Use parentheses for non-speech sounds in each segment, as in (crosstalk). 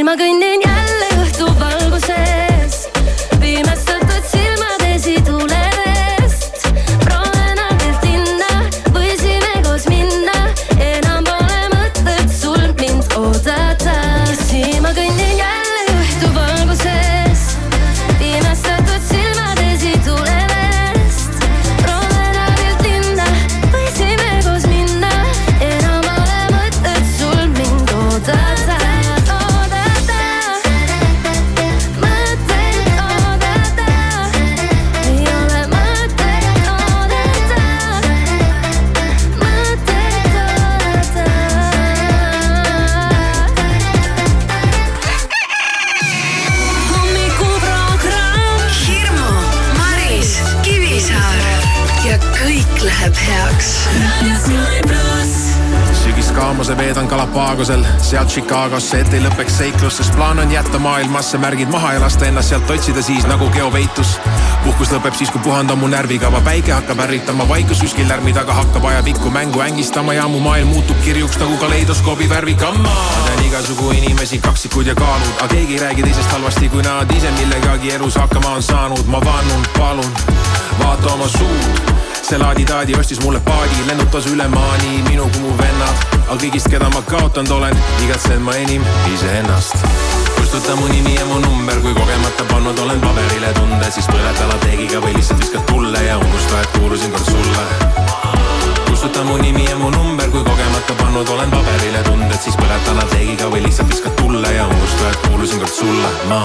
siin ma kõnnin sealt Chicagosse, et ei lõpeks seiklus, sest plaan on jätta maailmasse märgid maha ja lasta ennast sealt otsida siis nagu geopeitus. puhkus lõpeb siis, kui puhand on mu närvikava, päike hakkab ärritama, vaikus kuskil lärmi taga hakkab ajapikku mängu ängistama ja mu maailm muutub kirjuks nagu kaleidoskoobi värvikamma. ma tean igasugu inimesi, kaksikud ja kaalud, aga keegi ei räägi teisest halvasti, kui nad ise millegagi elus hakkama on saanud. ma vannun, palun, vaata oma suud see laadi-taadi ostis mulle paadi, lennutas üle maani minu kui mu vennad. Aga kõigist, keda ma kaotanud olen, igatsen ma enim iseennast. kustuta mu nimi ja mu number, kui kogemata pannud olen paberile tunde, siis põleta lateegiga või lihtsalt viskad tulle ja unusta, et kuulusin kord sulle. kustuta mu nimi ja mu number, kui kogemata pannud olen paberile tunded, siis põleta lateegiga või lihtsalt viskad tulle ja unusta, et kuulusin kord sulle, ma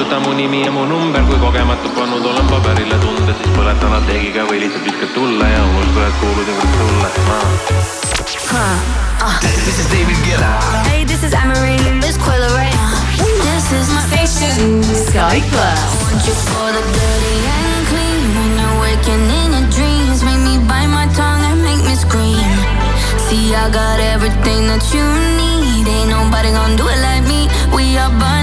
kustuta mu nimi ja mu number, kui kogemata pannud olen paberile tunded, siis põleta lateegiga või lihtsalt viskad tulle ja unusta, et kuulusin kord sulle ah. This is David Guetta. Hey, this is Emery. This Quilla Ray. This is my station. Sky Plus. Want you for the dirty and clean. When you're waking in your dreams, make me bite my tongue and make me scream. See, I got everything that you need. Ain't nobody gonna do it like me. We are burning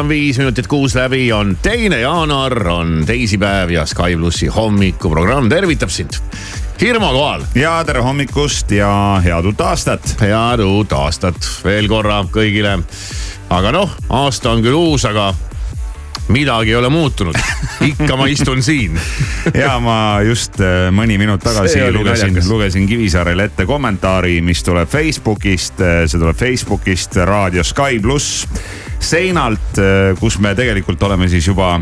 on viis minutit kuus läbi, on teine jaanuar, on teisipäev ja Sky plussi hommikuprogramm tervitab sind. Hirmu kohal. ja tere hommikust ja head uut aastat. head uut aastat veel korra kõigile. aga noh, aasta on küll uus, aga midagi ei ole muutunud, ikka ma istun siin (laughs) ja ma just äh, mõni minut tagasi lugesin, lugesin Kivisaarele ette kommentaari, mis tuleb Facebookist, äh, see tuleb Facebookist Raadio Sky pluss seinalt, äh, kus me tegelikult oleme siis juba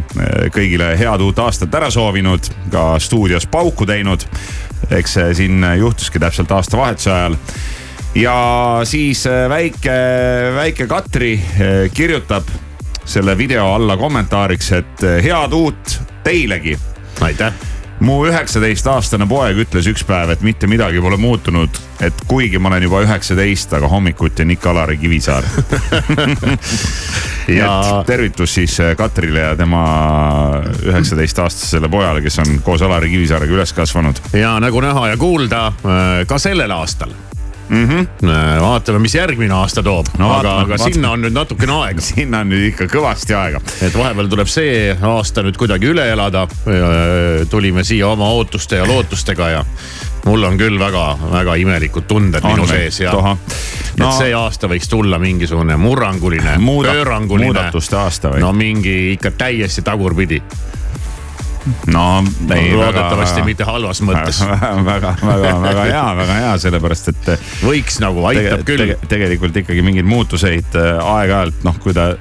kõigile head uut aastat ära soovinud, ka stuudios pauku teinud. eks see siin juhtuski täpselt aastavahetuse ajal ja siis väike, väike Katri kirjutab selle video alla kommentaariks, et head uut teilegi. aitäh mu üheksateistaastane poeg ütles üks päev, et mitte midagi pole muutunud, et kuigi ma olen juba üheksateist, aga hommikuti on ikka Alari Kivisaar. (laughs) Ja tervitus siis eh, Katrile ja tema üheksateistaastasele pojale, kes on koos Alari Kivisaarega üles kasvanud. ja nagu näha ja kuulda, eh, ka sellel aastal mm. -hmm. vaatame, mis järgmine aasta toob no,, aga, aga vaatame. sinna on nüüd natukene aega (laughs) sinna on nüüd ikka kõvasti aega. et vahepeal tuleb see aasta nüüd kuidagi üle elada. tulime siia oma ootuste ja lootustega ja mul on küll väga-väga imelikud tunded on minu sees ja no, et see aasta võiks tulla mingisugune murranguline Muuda,, pööranguline. muudatuste aasta või? no mingi ikka täiesti tagurpidi no ei. loodetavasti väga, mitte halvas mõttes (laughs) väga, väga, väga hea, väga hea, sellepärast et. võiks nagu, aitab tege, küll tege,. tegelikult ikkagi mingeid muutuseid äh, aeg-ajalt noh, kui ta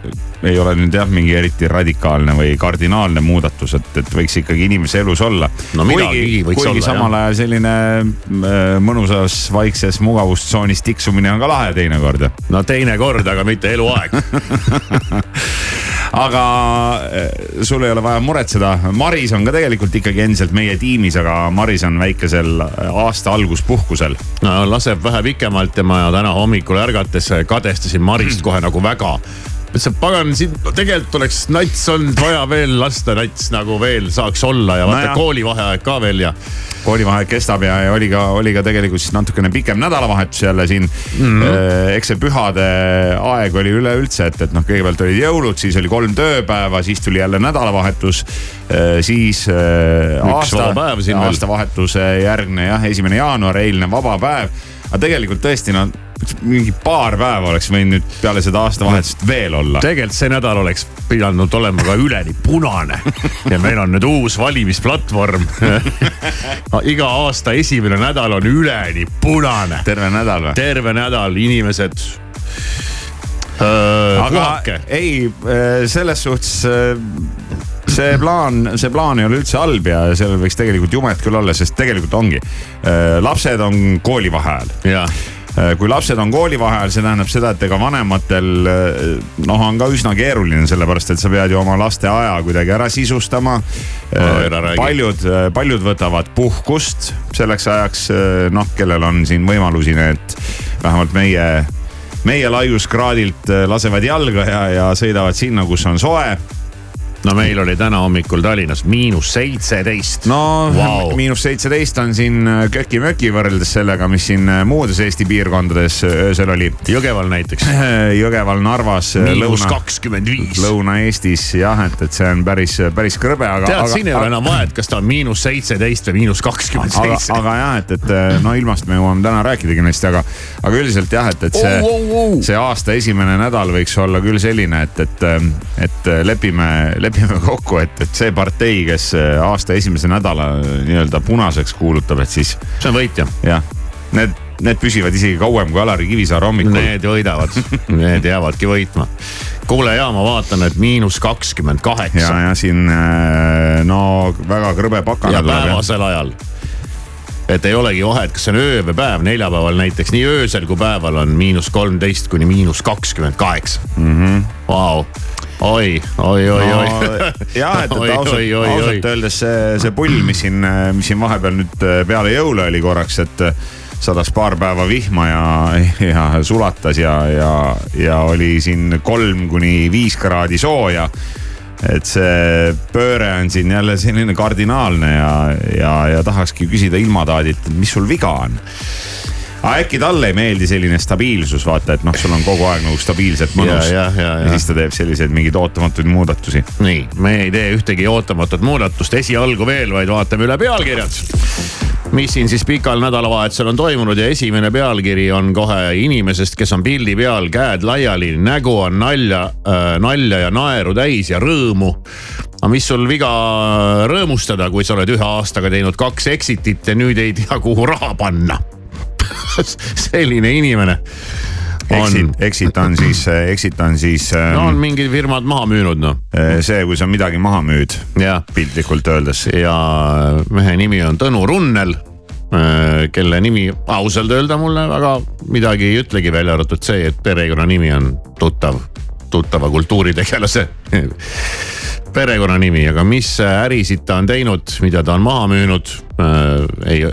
ei ole nüüd jah, mingi eriti radikaalne või kardinaalne muudatus, et, et võiks ikkagi inimese elus olla no,. kuigi, kuigi olla, samal ajal selline äh, mõnusas vaikses mugavustsoonis tiksumine on ka lahe teinekord. no teinekord, aga mitte eluaeg (laughs) aga äh, sul ei ole vaja muretseda, Maris on ka tegelikult ikkagi endiselt meie tiimis, aga Maris on väikesel aasta alguspuhkusel. no laseb vähe pikemalt ja ma täna hommikul ärgates kadestasin Marist kohe nagu väga et pagan, siin tegelikult oleks nats olnud vaja veel lasta, nats nagu veel saaks olla ja vaata no koolivaheaeg ka veel ja. koolivaheaeg kestab ja, ja oli ka, oli ka tegelikult siis natukene pikem nädalavahetus jälle siin mm. -hmm. eks see pühade aeg oli üleüldse, et, et noh, kõigepealt olid jõulud, siis oli kolm tööpäeva, siis tuli jälle nädalavahetus. Äh, siis äh, aasta, aastavahetuse järgne jah, esimene jaanuar, eilne vaba päev. aga tegelikult tõesti no mingi paar päeva oleks võinud nüüd peale seda aastavahetust veel olla. tegelikult see nädal oleks pidanud olema ka üleni punane (laughs) ja meil on nüüd uus valimisplatvorm (laughs) iga aasta esimene nädal on üleni punane. terve nädal või? terve nädal, inimesed öö, aga puhake. ei, selles suhtes see plaan, see plaan ei ole üldse halb ja sellel võiks tegelikult jumet küll olla, sest tegelikult ongi. lapsed on koolivaheajal kui lapsed on koolivaheajal, see tähendab seda, et ega vanematel äh, noh, on ka üsna keeruline, sellepärast et sa pead ju oma laste aja kuidagi ära sisustama no,. Äh, paljud, paljud võtavad puhkust selleks ajaks, noh, kellel on siin võimalusi need vähemalt meie meie laiuskraadilt lasevad jalga ja, ja sõidavad sinna, kus on soe no meil oli täna hommikul Tallinnas miinus seitseteist. no wow. miinus seitseteist on siin äh, köki-möki võrreldes sellega, mis siin äh, muudes Eesti piirkondades äh, öösel oli. Jõgeval näiteks. (laughs) Jõgeval, Narvas. miinus kakskümmend viis. Lõuna-Eestis jah, et, et see on päris, päris krõbe, aga. tead, siin ei ole enam vahet, kas ta on miinus seitseteist või miinus kakskümmend seitse. aga jah, et, et no ilmast me jõuame täna rääkida kindlasti, aga, aga üldiselt jah, et, et see oh,, oh, oh. see aasta esimene nädal võiks olla küll selline, et, et, et lepime, lepime lepime kokku, et, et see partei, kes äh, aasta esimese nädala äh, nii-öelda punaseks kuulutab, et siis. see on võitja. jah, need, need püsivad isegi kauem kui Alari Kivisaar hommikul. Need võidavad need jäävadki võitma. kuule ja ma vaatan, et miinus kakskümmend kaheksa. ja, ja siin äh, no väga krõbe pakane. ja päevasel ajal et ei olegi vahet, kas see on öö või päev, neljapäeval näiteks nii öösel kui päeval on miinus kolmteist kuni miinus kakskümmend kaheksa. Mhm. Vau oi, oi, oi no,, oi. jah, et, et ausalt, ausalt öeldes see, see pull, mis siin, mis siin vahepeal nüüd äh, peale jõule oli korraks, et äh, sadas paar päeva vihma ja, (laughs) ja sulatas ja, ja, ja oli siin kolm kuni viis kraadi sooja et see pööre on siin jälle selline kardinaalne ja, ja, ja tahakski küsida ilmataadilt, et mis sul viga on aga äkki talle ei meeldi selline stabiilsus, vaata, et noh, sul on kogu aeg nagu stabiilselt mõnus. ja, ja, ja. ja siis ta teeb selliseid mingeid ootamatuid muudatusi. nii, me ei tee ühtegi ootamatut muudatust esialgu veel, vaid vaatame üle pealkirjad mis siin siis pikal nädalavahetusel on toimunud ja esimene pealkiri on kohe inimesest, kes on pildi peal, käed laiali, nägu on nalja äh,, nalja ja naeru täis ja rõõmu. aga mis sul viga rõõmustada, kui sa oled ühe aastaga teinud kaks exit'it ja nüüd ei tea, kuhu raha panna (laughs) selline inimene Exit, exit on siis, exit on siis ähm,. no on mingid firmad maha müünud noh. Äh, see, kui sa midagi maha müüd. piltlikult öeldes. ja mehe nimi on Tõnu Runnel äh, kelle nimi ausalt öelda mulle väga midagi ei ütlegi, välja arvatud see, et perekonnanimi on tuttav, tuttava kultuuritegelase (laughs) perekonnanimi, aga mis ärisid ta on teinud, mida ta on maha müünud äh,.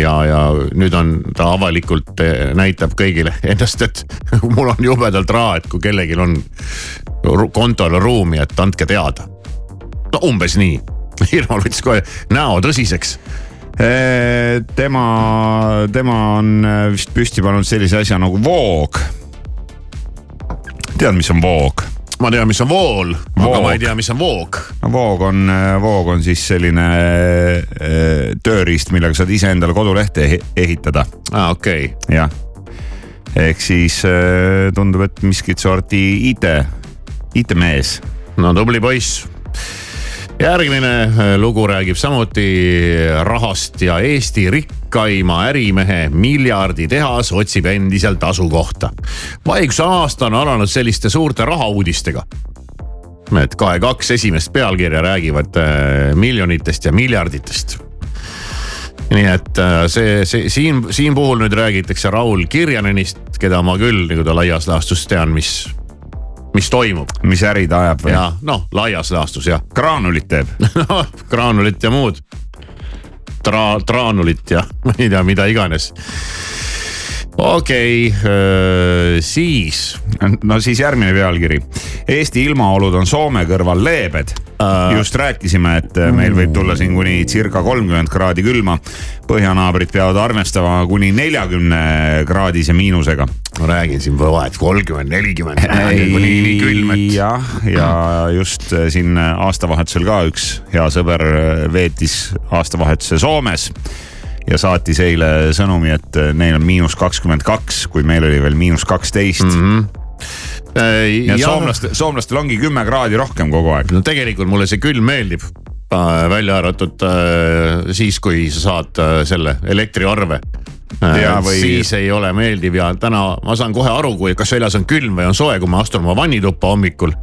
ja, ja nüüd on ta avalikult äh, näitab kõigile (laughs) ennast, et mul on jubedalt raha, et kui kellelgi on kontol ruumi, et andke teada. no umbes nii, (laughs) Irmal võttis kohe näo tõsiseks äh, tema, tema on äh, vist püsti pannud sellise asja nagu Voog. tead, mis on Voog? Ma tean, mis on vool, aga ma ei tea, mis on voog. no voog on, voog on siis selline äh, tööriist, millega saad iseendale kodulehte ehitada. aa, okei okay.. jah, ehk siis äh, tundub, et miskit sorti IT, IT-mees. no tubli poiss järgmine äh, lugu räägib samuti rahast ja Eesti rikkaima ärimehe miljarditehas otsib endiselt asukohta. vaikuse aasta on alanud selliste suurte rahauudistega. Need kahe kaks esimest pealkirja räägivad äh, miljonitest ja miljarditest nii et äh, see, see siin, siin puhul nüüd räägitakse Raul Kirjanenist, keda ma küll nagu ta laias laastus tean, mis mis toimub. mis äri ta ajab või? ja noh, laias laastus jah. graanulit teeb (laughs) graanulit ja muud. Tra-, traanulit ja (laughs) ma ei tea, mida iganes okei okay,, siis. no siis järgmine pealkiri. Eesti ilmaolud on Soome kõrval leebed uh,. just rääkisime, et meil võib tulla siin kuni circa kolmkümmend kraadi külma. põhjanaabrid peavad arvestama kuni neljakümne kraadise miinusega. ma räägin siin vahet kolmkümmend, nelikümmend, kuni nii külm, et. jah, ja just äh, siin aastavahetusel ka üks hea sõber äh, veetis aastavahetuse Soomes ja saatis eile sõnumi, et neil on miinus kakskümmend kaks, kui meil oli veel miinus kaksteist mm. -hmm ja soomlastel, soomlastel ongi kümme kraadi rohkem kogu aeg. no tegelikult mulle see külm meeldib äh, välja arvatud äh, siis, kui sa saad äh, selle elektriarve. Või... siis ei ole meeldiv ja täna ma saan kohe aru, kui kas väljas on külm või on soe, kui ma astun oma vannituppa hommikul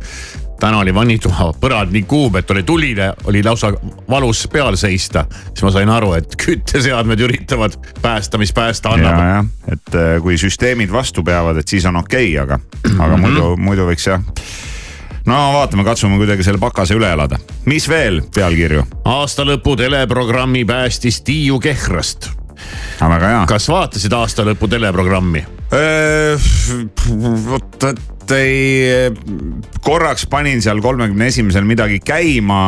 täna oli vannitoa põrand nii kuum, et oli tuline, oli lausa valus peal seista. siis ma sain aru, et kütteseadmed üritavad päästa, mis päästa annab. et äh, kui süsteemid vastu peavad, et siis on okei okay,, aga, aga muidu, muidu võiks jah no vaatame, katsume kuidagi selle pakase üle elada. mis veel pealkirju? aastalõpu teleprogrammi päästis Tiiu Kehrast. Hea. kas vaatasid aastalõpu teleprogrammi? Äh, vot, et ei, korraks panin seal kolmekümne esimesel midagi käima.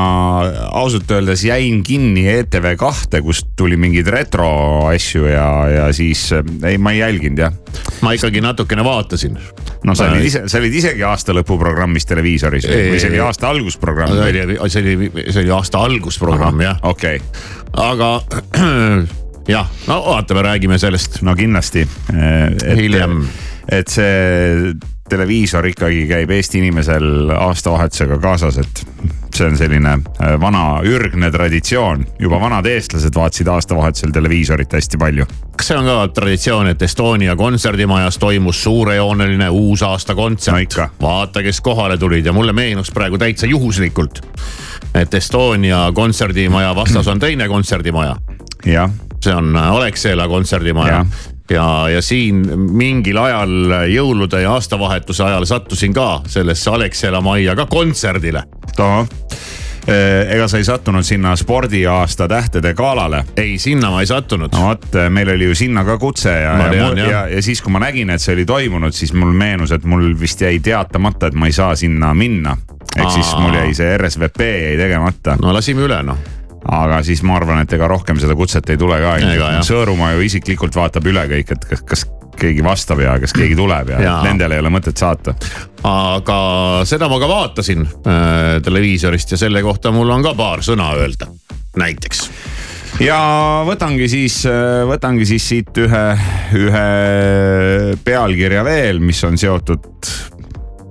ausalt öeldes jäin kinni ETV kahte, kust tuli mingeid retro asju ja, ja siis ei, ma ei jälginud jah. ma ikkagi natukene vaatasin no sa olid ise, sa olid isegi aasta lõpuprogrammis televiisoris või, või see oli aasta algusprogramm? see oli, see oli, see oli aasta algusprogramm jah. okei okay.. aga (clears throat) jah, no vaatame, räägime sellest. no kindlasti. hiljem. et see televiisor ikkagi käib Eesti inimesel aastavahetusega kaasas, et see on selline äh, vana ürgne traditsioon. juba vanad eestlased vaatasid aastavahetusel televiisorit hästi palju. kas see on ka traditsioon, et Estonia kontserdimajas toimus suurejooneline uusaastakontsert no? vaata, kes kohale tulid ja mulle meenus praegu täitsa juhuslikult, et Estonia kontserdimaja vastas on teine kontserdimaja. See on Alexela kontserdimaja ja, ja siin mingil ajal jõulude ja aastavahetuse ajal sattusin ka sellesse Alexela majja ka kontserdile. tohoh ega sa ei sattunud sinna spordiaasta tähtede galale? ei, sinna ma ei sattunud. no vot, meil oli ju sinna ka kutse ja, ja, tean, ja, ja siis, kui ma nägin, et see oli toimunud, siis mul meenus, et mul vist jäi teatamata, et ma ei saa sinna minna. ehk siis mul jäi see RSVP jäi tegemata. no lasime üle noh aga siis ma arvan, et ega rohkem seda kutset ei tule ka. Sõõrumaa ju isiklikult vaatab üle kõik, et kas, kas keegi vastab ja kas keegi tuleb ja, ja. nendel ei ole mõtet saata. aga seda ma ka vaatasin äh, televiisorist ja selle kohta mul on ka paar sõna öelda, näiteks ja võtangi siis, äh, võtangi siis siit ühe, ühe pealkirja veel, mis on seotud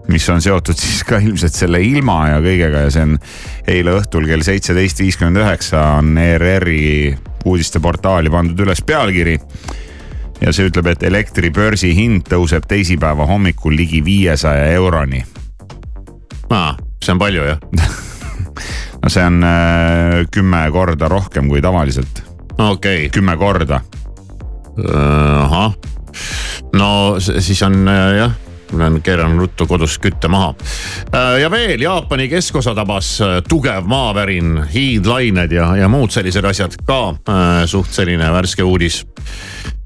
mis on seotud (laughs) siis ka ilmselt selle ilma ja kõigega ja see on eile õhtul kell seitseteist viiskümmend üheksa on ERR-i uudisteportaali pandud üles pealkiri ja see ütleb, et elektri börsihind tõuseb teisipäeva hommikul ligi viiesaja euroni. aa, see on palju jah (laughs) no see on äh, kümme korda rohkem kui tavaliselt. okei okay.. kümme korda. ahah, no siis on äh, jah olen keeranud ruttu kodus kütte maha. Äh, ja veel Jaapani keskosa tabas äh, tugev maavärin, hiidlained ja, ja muud sellised asjad ka äh, suht selline värske uudis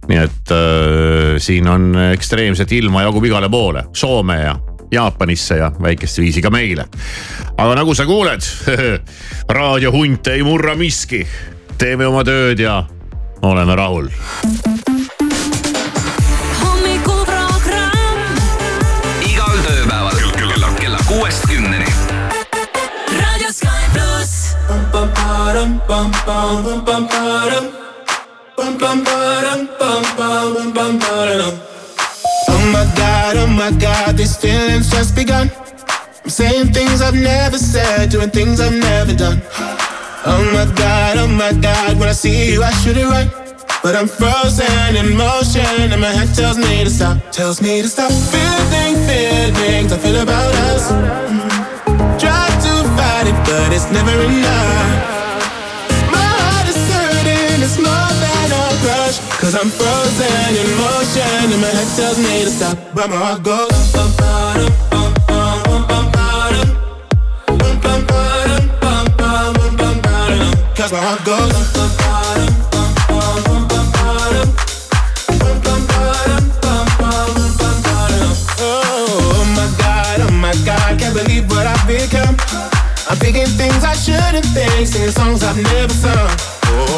nii et äh, siin on ekstreemset ilma jagub igale poole, Soome ja Jaapanisse ja väikest viisi ka meile. aga nagu sa kuuled (laughs) raadiohunt ei murra miski. teeme oma tööd ja oleme rahul. Oh my god, oh my god, these feelings just begun. I'm saying things I've never said, doing things I've never done. Oh my god, oh my god, when I see you, I should it right. But I'm frozen in motion, and my head tells me to stop, tells me to stop. Feeling feelings I feel about us. Mm. Try to fight it, but it's never enough. Cause I'm frozen in motion, and my head tells me to stop, but my heart goes. Bum, bum. Oh my god, oh my god, can't believe what I've become. I'm thinking things I shouldn't think, singing songs I've never sung.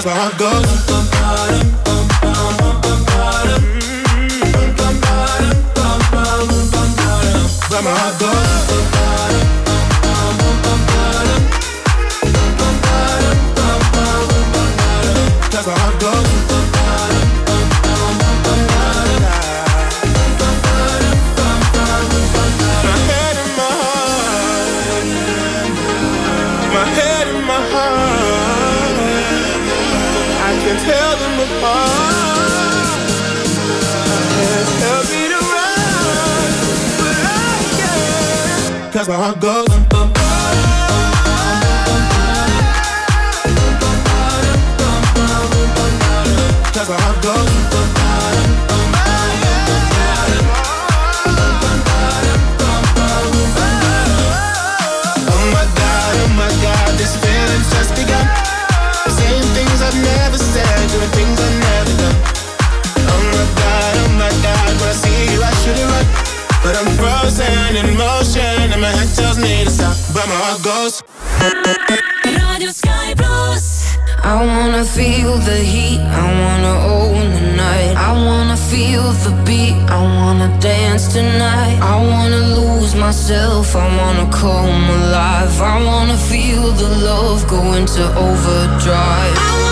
that's where I go. Cause my heart goes. Cause my heart goes. Oh my god, oh my god, feeling's just begun. Things I've never said, doing things I've never done. Oh my god, oh my god, when I see you I should have run. But I'm frozen in motion my head tells me to stop, but my heart goes. Radio Sky Plus. I wanna feel the heat, I wanna own the night. I wanna feel the beat, I wanna dance tonight. I wanna lose myself, I wanna come alive. I wanna feel the love go into overdrive.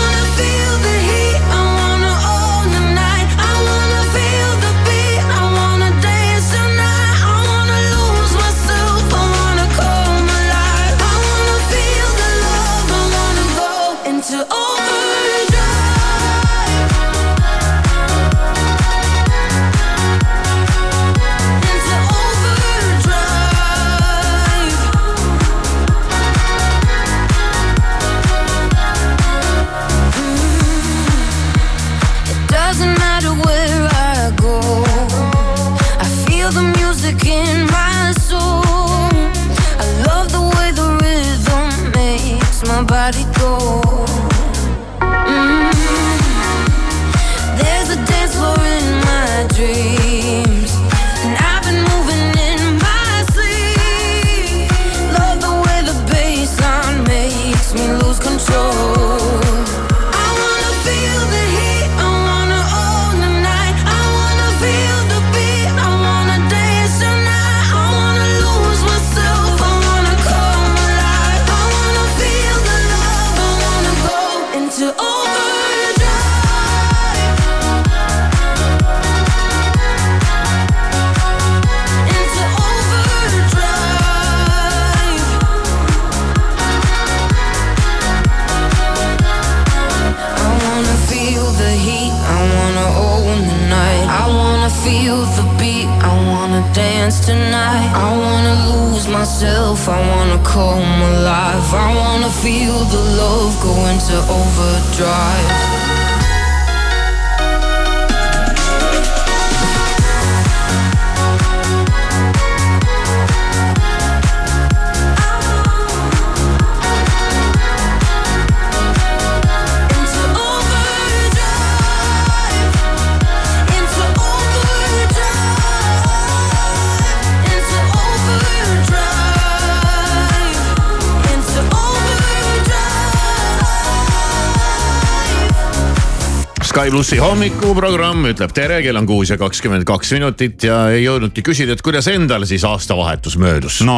Sky plussi hommikuprogramm ütleb tere, kell on kuus ja kakskümmend kaks minutit ja ei jõudnudki küsida, et kuidas endal siis aastavahetus möödus. no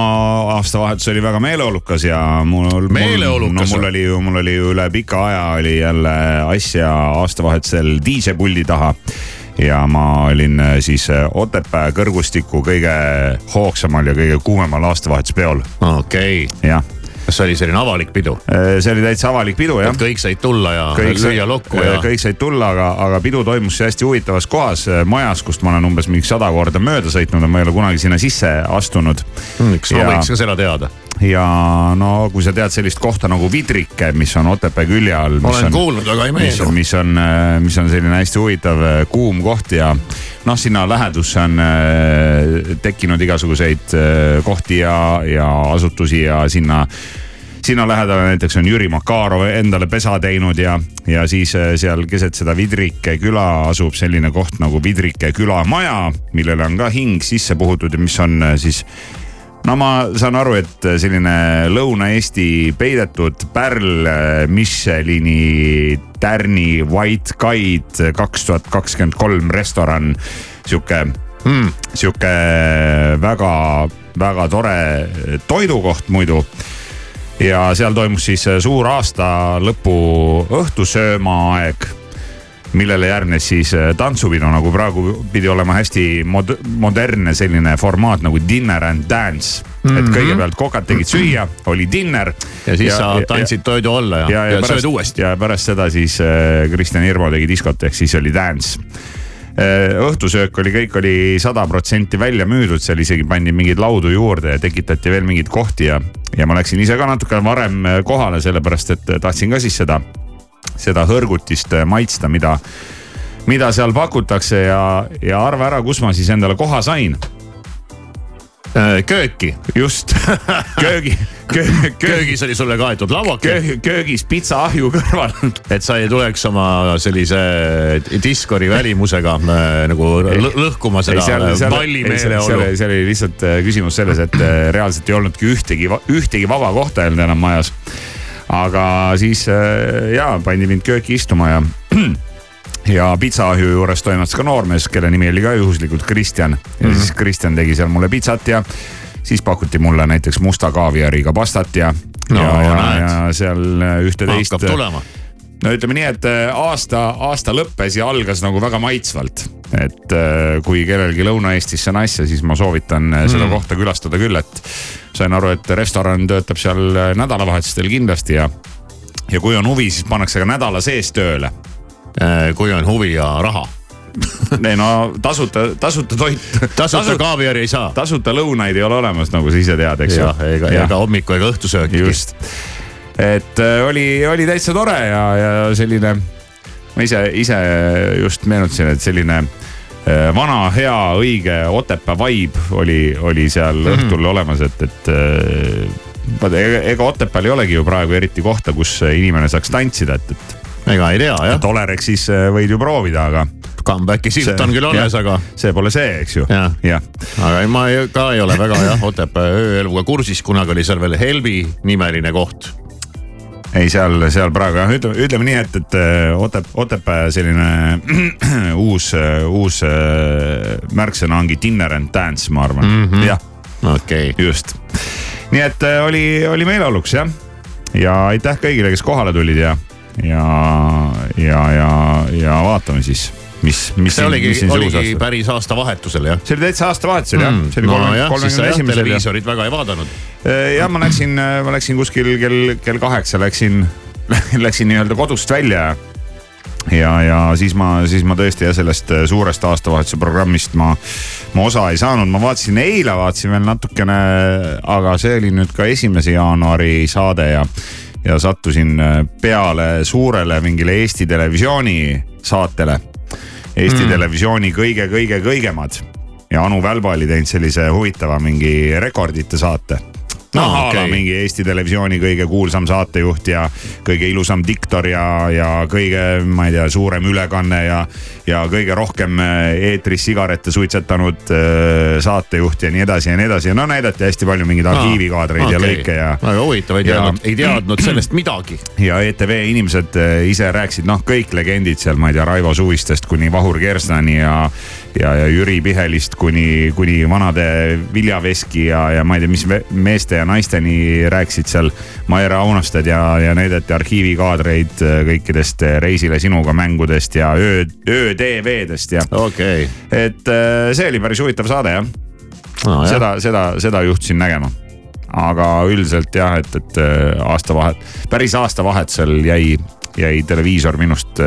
aastavahetus oli väga meeleolukas ja mul. meeleolukas? no mul oli ju, mul oli ju üle pika aja oli jälle asja aastavahetusel diisepuldi taha ja ma olin äh, siis äh, Otepää kõrgustiku kõige hoogsamal ja kõige kuumemal aastavahetuspeol. okei okay.. jah kas see oli selline avalik pidu? Äh, see oli täitsa avalik pidu jah. kõik said tulla ja kõik lüüa lokku ja. kõik said tulla, aga, aga pidu toimus hästi huvitavas kohas, äh, majas, kust ma olen umbes mingi sada korda mööda sõitnud ma ei ole kunagi sinna sisse astunud hmm,. kas ma ja... võiks ka seda teada? ja no kui sa tead sellist kohta nagu Vidrike, mis on Otepää külje all. olen on, kuulnud, aga ei meenu. mis on, äh, mis on selline hästi huvitav kuum koht ja noh, sinna lähedusse on tekkinud igasuguseid kohti ja, ja asutusi ja sinna sinna lähedale näiteks on Jüri Makarov endale pesa teinud ja, ja siis äh, seal keset seda Vidrike küla asub selline koht nagu Vidrike külamaja, millele on ka hing sisse puhutud ja mis on äh, siis no ma saan aru, et selline Lõuna-Eesti peidetud pärl Michelini tärni White Guide kaks tuhat kakskümmend kolm restoran. sihuke mm., sihuke väga, väga tore toidukoht muidu ja seal toimus siis äh, suur aasta lõpu õhtusöömaaeg millele järgnes siis äh, tantsupidu, nagu praegu pidi olema hästi mod modernne selline formaat nagu dinner and dance mm. -hmm. et mhm. kõigepealt kokad tegid süüa, oli dinner. ja siis ja, sa tantsid toidu alla ja, ja, ja, ja pärast, sööd uuesti. ja pärast seda siis äh, Kristjan Hirmu tegi diskot, ehk siis oli dance õhtusöök oli, kõik oli sada protsenti välja müüdud, seal isegi pandi mingeid laudu juurde ja tekitati veel mingeid kohti ja, ja ma läksin ise ka natuke varem äh, kohale, sellepärast et tahtsin ka siis seda, seda hõrgutist äh, maitsta, mida, mida seal pakutakse ja, ja arva ära, kus ma siis endale koha sain. Äh, kööki. just (laughs) köögi köö,, köögis oli sulle kaetud lauake köö,. köögis pitsaahju kõrval. (laughs) et sa ei tuleks oma sellise diskori välimusega äh, nagu lõhkuma seda palli meeleolu. seal oli lihtsalt äh, küsimus selles, et reaalselt ei olnudki ühtegi, ühtegi vaba kohta ei olnud enam majas. aga siis ja pandi mind kööki istuma ja (clears throat) ja pitsaahju juures toimetas ka noormees, kelle nimi oli ka juhuslikult Kristjan. ja mm -hmm. siis Kristjan tegi seal mulle pitsat ja siis pakuti mulle näiteks musta kaaviariga pastat ja no,, ja, ja, ja seal ühte-teist. hakkab tulema no ütleme nii, et äh, aasta, aasta lõppes ja algas nagu väga maitsvalt. et äh, kui kellelgi Lõuna-Eestisse on asja, siis ma soovitan mm. seda kohta külastada küll, et sain aru, et restoran töötab seal nädalavahetustel kindlasti ja, ja kui on huvi, siis pannakse ka nädala sees tööle kui on huvi ja raha (laughs) ei no tasuta, tasuta toit. tasuta kaaviari ei saa. tasuta lõunaid ei ole olemas, nagu sa ise tead, eks ju. ega, ega hommiku ega õhtusööki. just, et äh, oli, oli täitsa tore ja, ja selline, ma ise, ise just meenutasin, et selline äh, vana, hea, õige Otepää vibe oli, oli seal mm -hmm. õhtul olemas, et, et vaata, ega Otepääl ei olegi ju praegu eriti kohta, kus inimene saaks tantsida, et, et ega ei tea jah. et Olerexis äh, võid ju proovida, aga. Comeback'i silt on küll alles, aga. see pole see, eks ju. jah ja. aga ma ei, ka ei ole väga jah Otepää ööeluga kursis, kunagi oli seal veel Helvi nimeline koht ei, seal, seal praegu jah, ütleme, ütleme nii, et, et äh, Otep-, Otepää selline (clears throat) uus, uus äh, märksõna ongi dinner and dance, ma arvan mm -hmm., jah. okei okay.. just, nii et oli, oli meeleoluks jah. ja aitäh kõigile, kes kohale tulid ja ja, ja, ja, ja vaatame siis mis, mis. see oligi, oligi päris aastavahetusel jah? see oli täitsa aastavahetusel jah mm,, see oli kolmekümne esimesel. televiisorit väga ei vaadanud. Äh, jah, ma läksin, ma läksin kuskil kell, kell kaheksa läksin, (laughs) läksin nii-öelda kodust välja ja, ja siis ma, siis ma tõesti jah, sellest suurest aastavahetuse programmist ma, ma osa ei saanud, ma vaatasin eile, vaatasin veel natukene, aga see oli nüüd ka esimese jaanuari saade ja ja sattusin peale suurele mingile Eesti Televisiooni saatele. Eesti mm. Televisiooni kõige-kõige-kõigemad ja Anu Välba oli teinud sellise huvitava mingi rekordite saate no la okay. mingi Eesti Televisiooni kõige kuulsam saatejuht ja kõige ilusam diktor ja, ja kõige, ma ei tea, suurem ülekanne ja, ja kõige rohkem äh, eetris sigarette suitsetanud äh, saatejuht ja nii edasi ja nii edasi ja no näidati hästi palju mingeid arhiivikaadreid okay. ja lõike ja. väga huvitav, ei teadnud, ei teadnud (clears throat) sellest midagi. ja ETV inimesed äh, ise rääkisid, noh, kõik legendid seal, ma ei tea, Raivo Suvistest kuni Vahur Kerstani ja ja, ja Jüri Pihelist kuni, kuni vanade Vilja Veski ja, ja ma ei tea, mis meeste ja naisteni rääkisid seal. Maire Aunasted ja, ja näidati arhiivikaadreid äh, kõikidest äh, Reisile sinuga mängudest ja öö, öö-TV-dest ja. okei okay.. et äh, see oli päris huvitav saade jah no,. seda, seda, seda juhtusin nägema aga üldiselt jah, et, et aastavahet, päris aastavahetusel jäi, jäi televiisor minust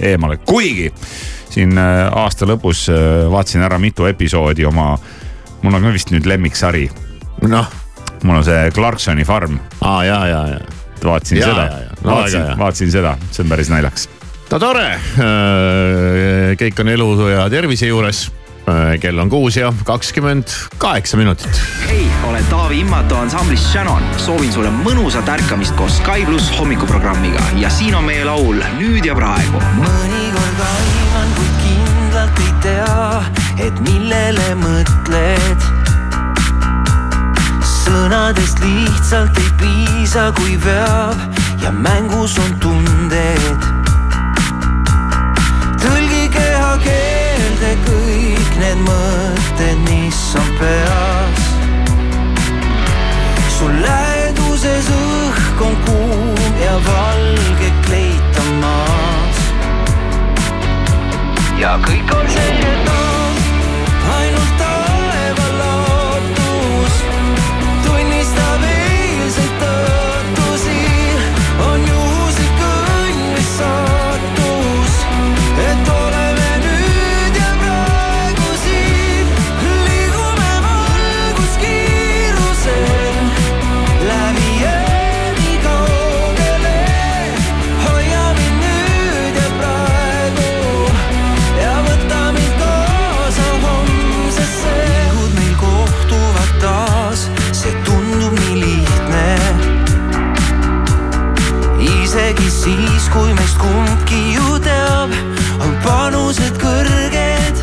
eemale, kuigi siin äh, aasta lõpus äh, vaatasin ära mitu episoodi oma, mul on ka vist nüüd lemmiksari. noh. mul on see Clarksoni farm. aa ja, ja, ja. vaatasin ja, seda, vaatasin, vaatasin seda, see on päris naljakas. no tore, äh, kõik on elu ja tervise juures kell on kuus ja kakskümmend kaheksa minutit. hei, olen Taavi Immatu ansamblist Shannon. soovin sulle mõnusat ärkamist koos Sky pluss hommikuprogrammiga ja siin on meie laul Nüüd ja praegu. mõnikord aiman, kindlalt ei tea, et millele mõtled. sõnadest lihtsalt ei piisa, kui veab ja mängus on tunded. tõlgi kehakeelde kõik need mõtted, mis on peas. sul läheduses õhk on kuum ja valge ja kõik on selge panused kõrged.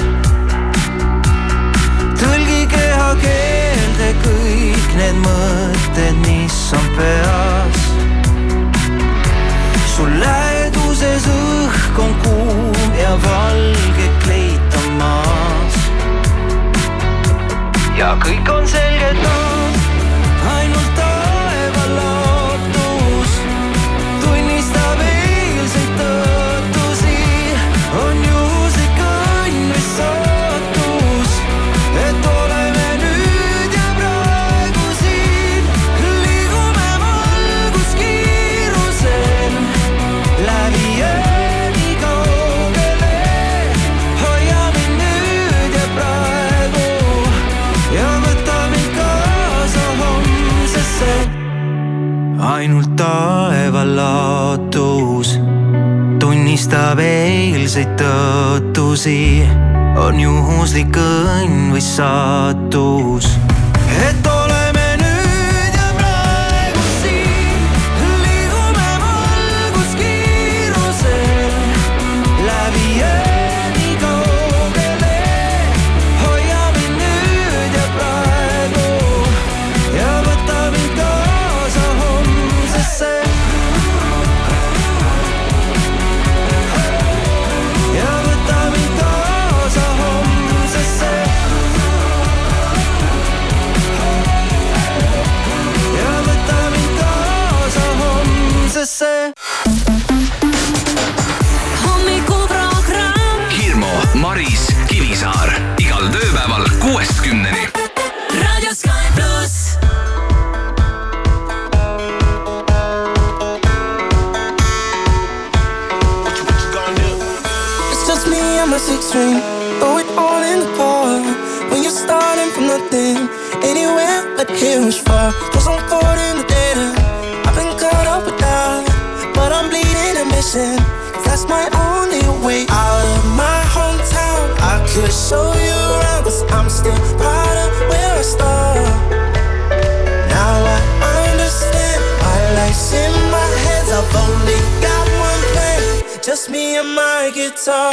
tõlgi kehakeelde kõik need mõtted, mis on peas. sul läheduses õhk on kuum ja valge kleit on maas. ja kõik on selge taas, tunnistab eilseid tõotusi, on juhuslik õnn või saatus. Is far. Cause I'm caught in the data. I've been caught up with that. But I'm bleeding and missing. That's my only way out of my hometown. I could show you around, cause I'm still proud of where I start. Now I understand my life's in my hands. I've only got one plan, just me and my guitar.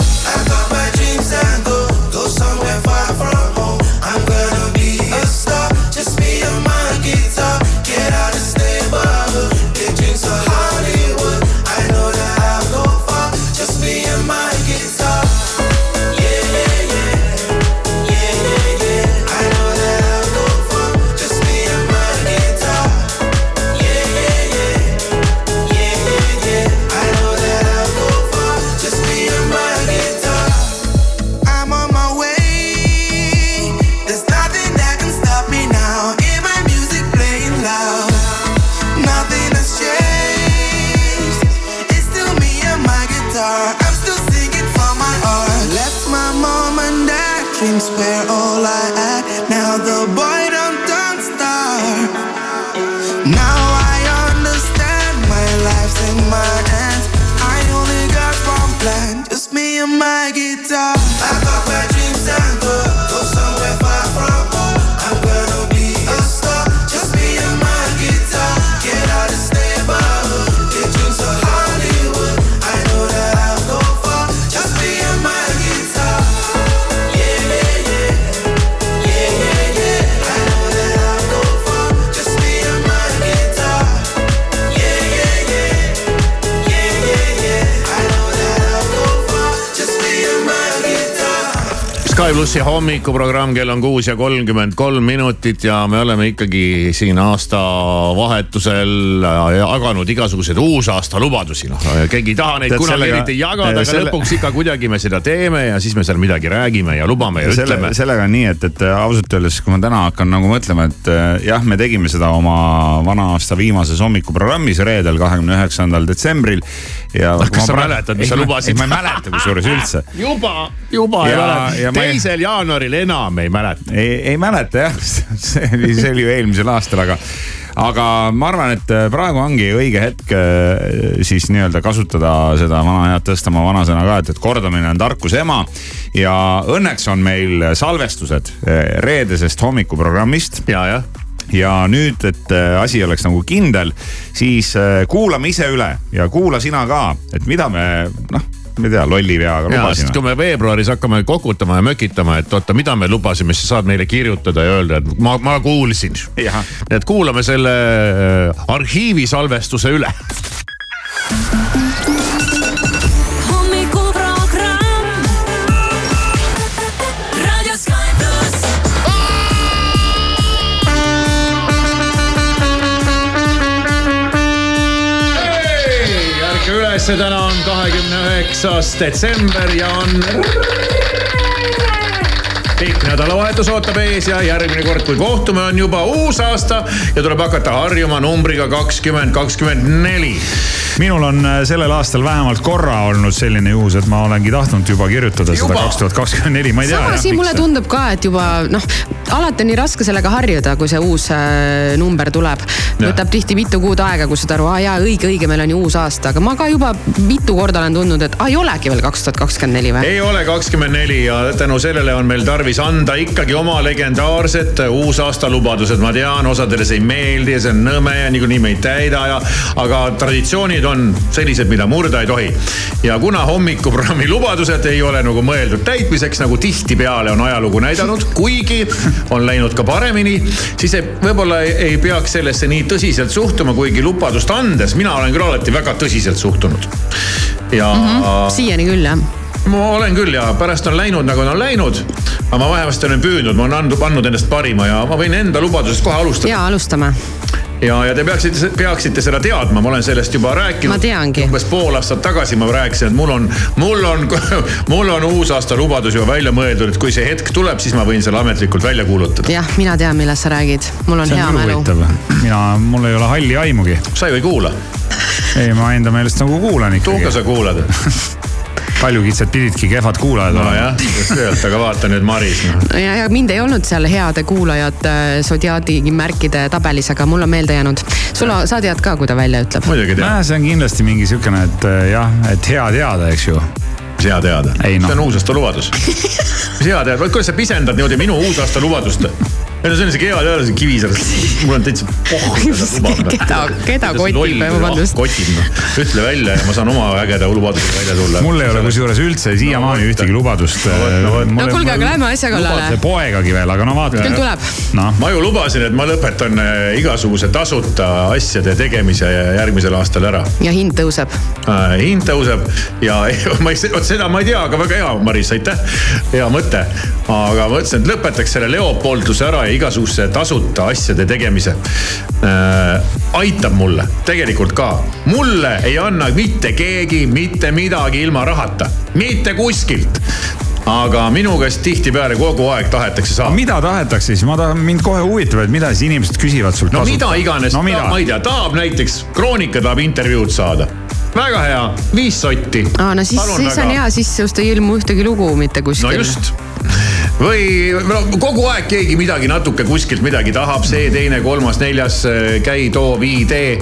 Sky plussi hommikuprogramm, kell on kuus ja kolmkümmend kolm minutit ja me oleme ikkagi siin aastavahetusel jaganud igasuguseid uusaasta lubadusi. noh, keegi ei taha neid Tead, kunagi sellega- eriti jagada, aga selle- lõpuks ikka kuidagi me seda teeme ja siis me seal midagi räägime ja lubame ja selle, ütleme. sellega on nii, et, et ausalt öeldes, kui ma täna hakkan nagu mõtlema, et äh, jah, me tegime seda oma vana aasta viimases hommikuprogrammis reedel, kahekümne üheksandal detsembril. Ja. kas sa mäletad, mis sa lubasid? ma ei mäleta kusjuures üldse. juba, juba ei Ja- mäleta. ja ma ei- teisel jaanuaril enam ei mäleta. ei, ei mäleta jah, (laughs) see oli, see oli ju eelmisel aastal, aga, aga ma arvan, et praegu ongi õige hetk äh, siis nii-öelda kasutada seda vana head Tõstamaa vanasõna ka, et, et kordamine on tarkuse ema. ja õnneks on meil salvestused äh, reedesest hommikuprogrammist ja, jah ja nüüd, et äh, asi oleks nagu kindel, siis äh, kuulame ise üle ja kuula sina ka, et mida me noh, ma ei tea, lolli sest lubasime. kui me veebruaris hakkame kokutama ja mökitama, et oota, mida me lubasime, siis sa saad meile kirjutada ja öelda, et ma, ma kuulsin. et kuulame selle äh, arhiivisalvestuse üle. Ülesse, täna on kahekümne üheksas detsember ja on pikk nädalavahetus ootab ees ja järgmine kord, kui kohtume, on juba uus aasta ja tuleb hakata harjuma numbriga kakskümmend, kakskümmend neli. Minul on äh, sellel aastal vähemalt korra olnud selline juhus, et ma olengi tahtnud juba kirjutada seda Juba? kaks tuhat kakskümmend neli, ma ei tea. sama siin mulle tundub ka, et juba noh, alati on nii raske sellega harjuda, kui see uus äh, number tuleb. võtab tihti mitu kuud aega, kui saad aru, aa jaa, õige, õige, meil on ju uus aasta, aga ma ka juba mitu korda olen tundnud, et aa ei olegi veel kaks tuhat kakskümmend neli või? ei ole kakskümmend neli ja tänu sellele on meil tarvis anda ikkagi oma legendaarsed uusaasta lubadused. ma tean, osadele see ei meeldi ja see on nõme ja niikuinii me ei täida ja, aga traditsioonid on sellised, mida murda ei tohi. ja kuna hommikuprogrammi lubadused ei ole nagu mõeldud täitmiseks, nagu tihtipeale on ajalugu näidanud, kuigi on läinud ka paremini, siis võib-olla ei, ei peaks sellesse nii tõsiselt suhtuma, kuigi lubadust andes mina olen küll alati väga tõsiselt suhtunud. ja mm. -hmm. siiani küll jah ma olen küll ja pärast on läinud nagu on läinud. aga ma vähemasti olen püüdnud, ma olen andnud, andnud endast parima ja ma võin enda lubadusest kohe alustada. ja alustame. Ja, ja te peaksite, peaksite seda teadma, ma olen sellest juba rääkinud. ma teangi. umbes pool aastat tagasi ma rääkisin, et mul on, mul on, (laughs) mul on uusaasta lubadus juba välja mõeldud, et kui see hetk tuleb, siis ma võin selle ametlikult välja kuulutada. jah, mina tean, millest sa räägid, mul on see hea mälu. mina, mul ei ole halli aimugi. sa ju ei kuula. ei, ma enda meelest nagu kuulan ikkagi. tuuga sa kuulad (laughs) kaljukitsed pididki kehvad kuulajad olema. nojah, just nimelt, aga vaata nüüd Maris no.. ja, ja mind ei olnud seal heade kuulajate Zodiaadi märkide tabelis, aga mul on meelde jäänud. sul, sa tead ka, kui ta välja ütleb? muidugi tean. see on kindlasti mingi sihukene, et jah, et hea teada, eks ju mis hea teada? No. see on uusaasta lubadus. mis hea teada, kuidas sa pisendad niimoodi minu uusaasta lubadust? Ei no see on isegi hea teada, see Kivisaar, mul on täitsa (laughs) pohh keda, keda kotib, vabandust. kotib noh, ütle välja ja ma saan oma ägeda lubadusega välja tulla. mul ei ole kusjuures üldse siiamaani no, ühtegi lubadust. no, no kuulge, aga lähme asja kallale. poegagi veel, aga no vaata. küll tuleb no.. ma ju lubasin, et ma lõpetan äh, igasuguse tasuta asjade tegemise järgmisel aastal ära. ja hind tõuseb äh,. hind tõuseb ja (laughs) ma ei, vot seda ma ei tea, aga väga hea, Maris, aitäh. hea mõte. aga ma mõtlesin, et lõpetaks selle Leopolduse ära ja igasuguse tasuta asjade tegemise äh,. aitab mulle tegelikult ka, mulle ei anna mitte keegi mitte midagi ilma rahata, mitte kuskilt aga minu käest tihtipeale kogu aeg tahetakse saada. mida tahetakse siis, ma tahan, mind kohe huvitab, et mida siis inimesed küsivad sult. no kasutada. mida iganes no,, ma ei tea, tahab näiteks Kroonika tahab intervjuud saada väga hea, viis sotti. aa, no siis, siis väga. on hea, siis sinust ei ilmu ühtegi lugu mitte kuskil. no just või no kogu aeg keegi midagi natuke kuskilt midagi tahab, see, teine, kolmas, neljas, käi, too, vii, tee.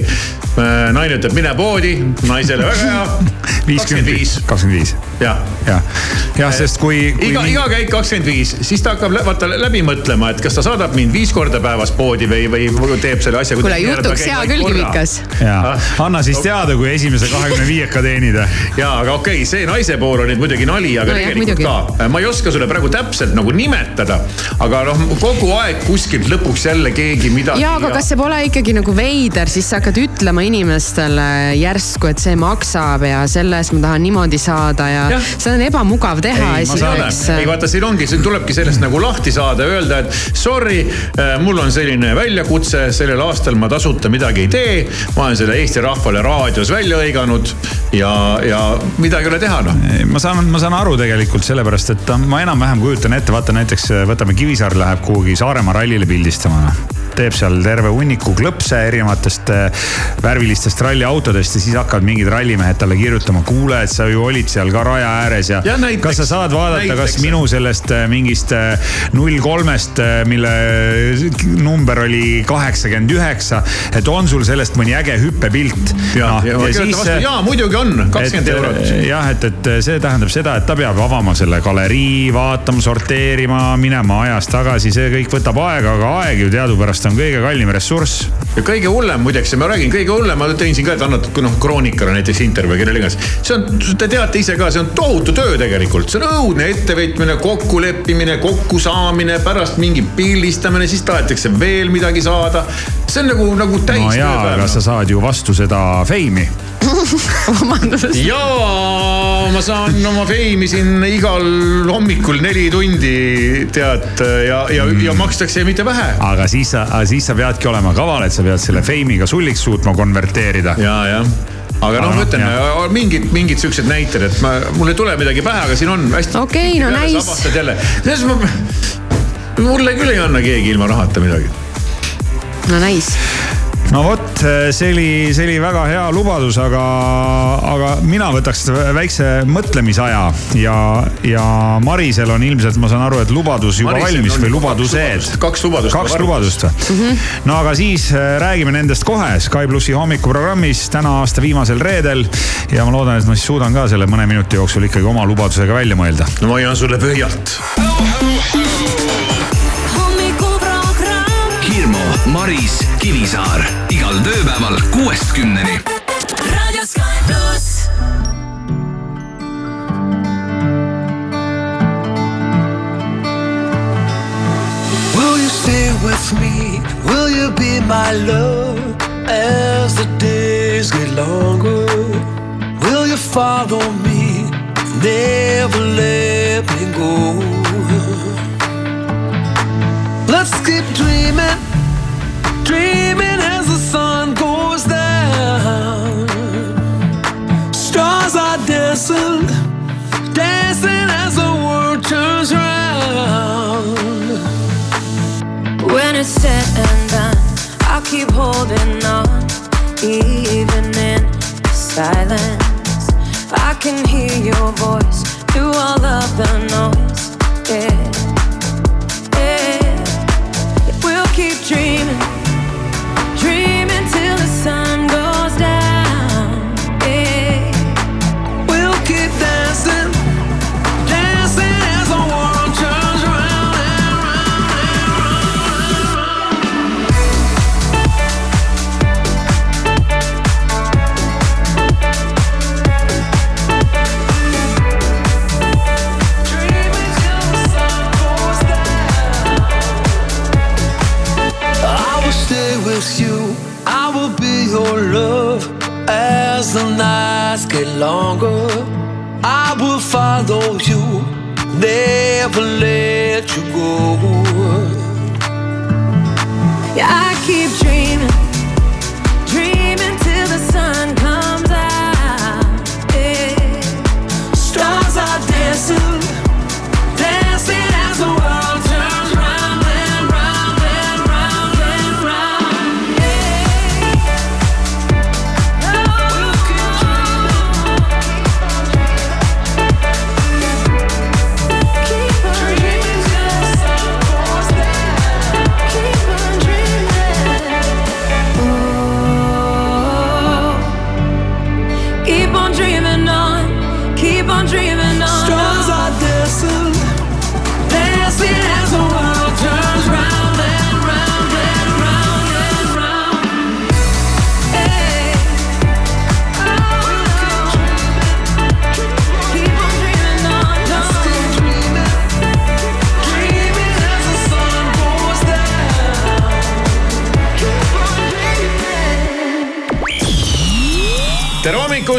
Äh, naine ütleb, mine poodi, naisele väga hea. (laughs) kakskümmend viis. kakskümmend viis. jah, jah, jah, sest kui, kui. iga, iga käik kakskümmend viis, siis ta hakkab vaata läbi mõtlema, et kas ta saadab mind viis korda päevas poodi või, või teeb selle asja. kuule jutuks hea küll, Kivikas. ja, ah. anna siis teada, kui esimese kahekümne viieka teenida. (laughs) ja, aga okei okay,, see naise pool on nüüd muidugi nali, aga no, tegelikult jah, ka. ma ei oska sulle praegu täpselt nagu nimetada, aga noh, kogu aeg kuskilt lõpuks jälle keegi midagi. ja, aga kas see pole ikkagi nagu veider, siis sa hakkad ütlema inimestele järsku, et see maksab ja selle eest ma tahan niimoodi saada ja, ja. seda on ebamugav teha. ei vaata, siin ongi, siin tulebki sellest nagu lahti saada, öelda, et sorry, äh, mul on selline väljakutse, sellel aastal ma tasuta midagi ei tee. ma olen selle Eesti rahvale raadios välja hõiganud ja, ja midagi ei ole teha noh. ma saan, ma saan aru tegelikult sellepärast, et ma enam-vähem kujutan ette, vaata näiteks võtame Kivisaar läheb kuhugi Saaremaa rallile pildistama teeb seal terve hunniku klõpse erinevatest äh, värvilistest ralliautodest ja siis hakkavad mingid rallimehed talle kirjutama. kuule, et sa ju olid seal ka raja ääres ja, ja näiteks, kas sa saad vaadata, kas minu sellest äh, mingist äh, null kolmest, mille number oli kaheksakümmend üheksa, et on sul sellest mõni äge hüppepilt. ja, ja, ja, siis, ja muidugi on, kakskümmend eurot. jah, et, et see tähendab seda, et ta peab avama selle galerii, vaatama, sorteerima, minema ajas tagasi, see kõik võtab aega, aga aeg ju teadupärast on kõige kallim ressurss. ja kõige hullem muideks, ma räägin, kõige hullem, ma tõin siin ka, et annad noh Kroonikale näiteks intervjuu, kellele iganes. see on, te teate ise ka, see on tohutu töö tegelikult, see on õudne ettevõtmine, kokkuleppimine, kokkusaamine, pärast mingi pildistamine, siis tahetakse veel midagi saada. see on nagu, nagu täis no jaa, aga sa saad ju vastu seda feimi (laughs) (laughs) vabandust. jaa, ma saan oma feimi siin igal hommikul neli tundi tead ja, ja mm., ja makstakse mitte vähe. aga siis sa, siis sa peadki olema kaval, et sa pead selle feimiga sulliks suutma konverteerida. ja, jah aga noh, ma ütlen mingid, mingid siuksed näited, et ma, mul ei tule midagi pähe, aga siin on hästi. okei okay,, no nice. jälle, selles mõttes, mulle küll ei anna keegi ilma rahata midagi. no nice no vot, see oli, see oli väga hea lubadus, aga, aga mina võtaks väikse mõtlemisaja ja, ja Marisel on ilmselt, ma saan aru, et lubadus juba Marisel valmis või lubadused. kaks lubadust. kaks lubadust või mm? -hmm. no aga siis äh, räägime nendest kohe Sky plussi hommikuprogrammis täna aasta viimasel reedel. ja ma loodan, et ma siis suudan ka selle mõne minuti jooksul ikkagi oma lubadusega välja mõelda. no ma hoian sulle pöialt. Maris Kivisaar igal tööpäeval kuuest kümneni. raadio Sky pluss. Will you stay with me? Will you be my love as the days get longer? Will you follow me? Never let me go. Let's keep dreaming dreaming as the sun goes down. Stars are dancing, dancing as the world turns round. When it's said and done, I'll keep holding on, even in silence. I can hear your voice through all of the noise. Yeah. Longer. I will follow you, never let you go.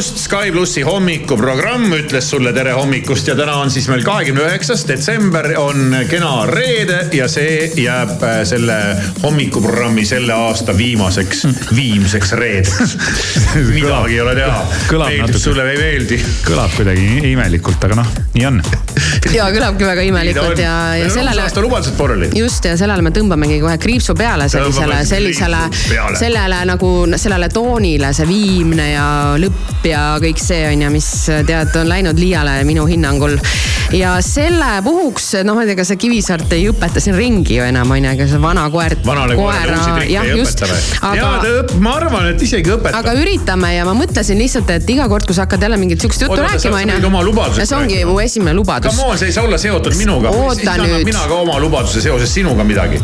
Hommikust, Sky plussi hommikuprogramm ütles sulle tere hommikust ja täna on siis meil kahekümne üheksas detsember, on kena reede ja see jääb äh, selle hommikuprogrammi selle aasta viimaseks, viimseks reedeks. (laughs) midagi ei ole teha, Kõlab meeldib natuke. sulle või ei meeldi. kõlab kuidagi imelikult, aga noh, nii on. ja kõlabki väga imelikult ja, ja sellele. aasta lubadused pooleli. just ja sellele me tõmbamegi kohe kriipsu peale sellisele, sellisele sellele nagu sellele toonile, see viimne ja lõpp ja kõik see on ju, mis tead, on läinud liiale minu hinnangul. ja selle puhuks, noh, kas sa Kivisaart ei õpeta siin ringi ju enam on ju, aga see vana koer. vanale koerale uusi trikke ei õpeta või? aga ja ta õp-, ma arvan, et isegi õpetab. aga üritame ja ma mõtlesin lihtsalt, et iga kord, kui sa hakkad jälle mingit sihukest juttu sa- rääkima, sa oma lubadusest see ongi mu esimene lubadus. Come on, see ei saa olla seotud minuga. Siis annan mina ka oma lubaduse seoses sinuga midagi.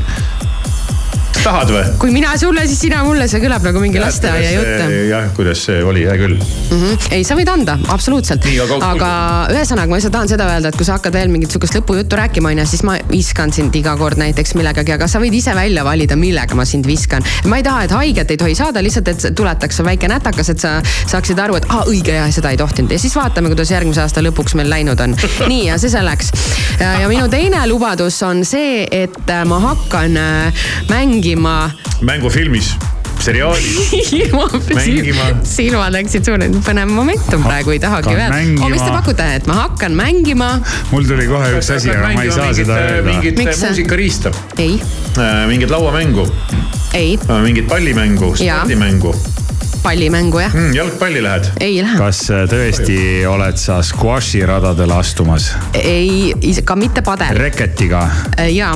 Tahad või? kui mina sulle, siis sina mulle, see kõlab nagu mingi lasteaia jutt jah, kuidas see oli, hea küll. mm. -hmm. ei, sa võid anda, absoluutselt aga-. aga ühesõnaga, ma lihtsalt tahan seda öelda, et kui sa hakkad veel mingit sihukest lõpujuttu rääkima, onju, siis ma viskan sind iga kord näiteks millegagi, aga sa võid ise välja valida, millega ma sind viskan. ma ei taha, et haiget ei tohi saada, lihtsalt, et tuletaks väike nätakas, et sa saaksid aru, et aa, õige ja seda ei tohtinud ja siis vaatame, kuidas järgmise aasta lõpuks meil läinud on. (laughs) nii ja see selleks. ja minu teine lubadus on see, et ma hakkan äh, mängima mängufilmis, seriaalis. Mängima. silmad läksid suurde, põnev momentum praegu ei tahagi öelda. mängima. oh, mis te pakute, et ma hakkan mängima? mul tuli kohe üks asi, aga ma ei saa seda öelda. mingit see? muusikariista, ei, mingit lauamängu, ei, mingit pallimängu, Jaa. spordimängu. pallimängu jah, jalgpalli lähed? ei lähe, kas äh, tõesti oled sa squashi radadele astumas ei, ka mitte padel, reketiga, ja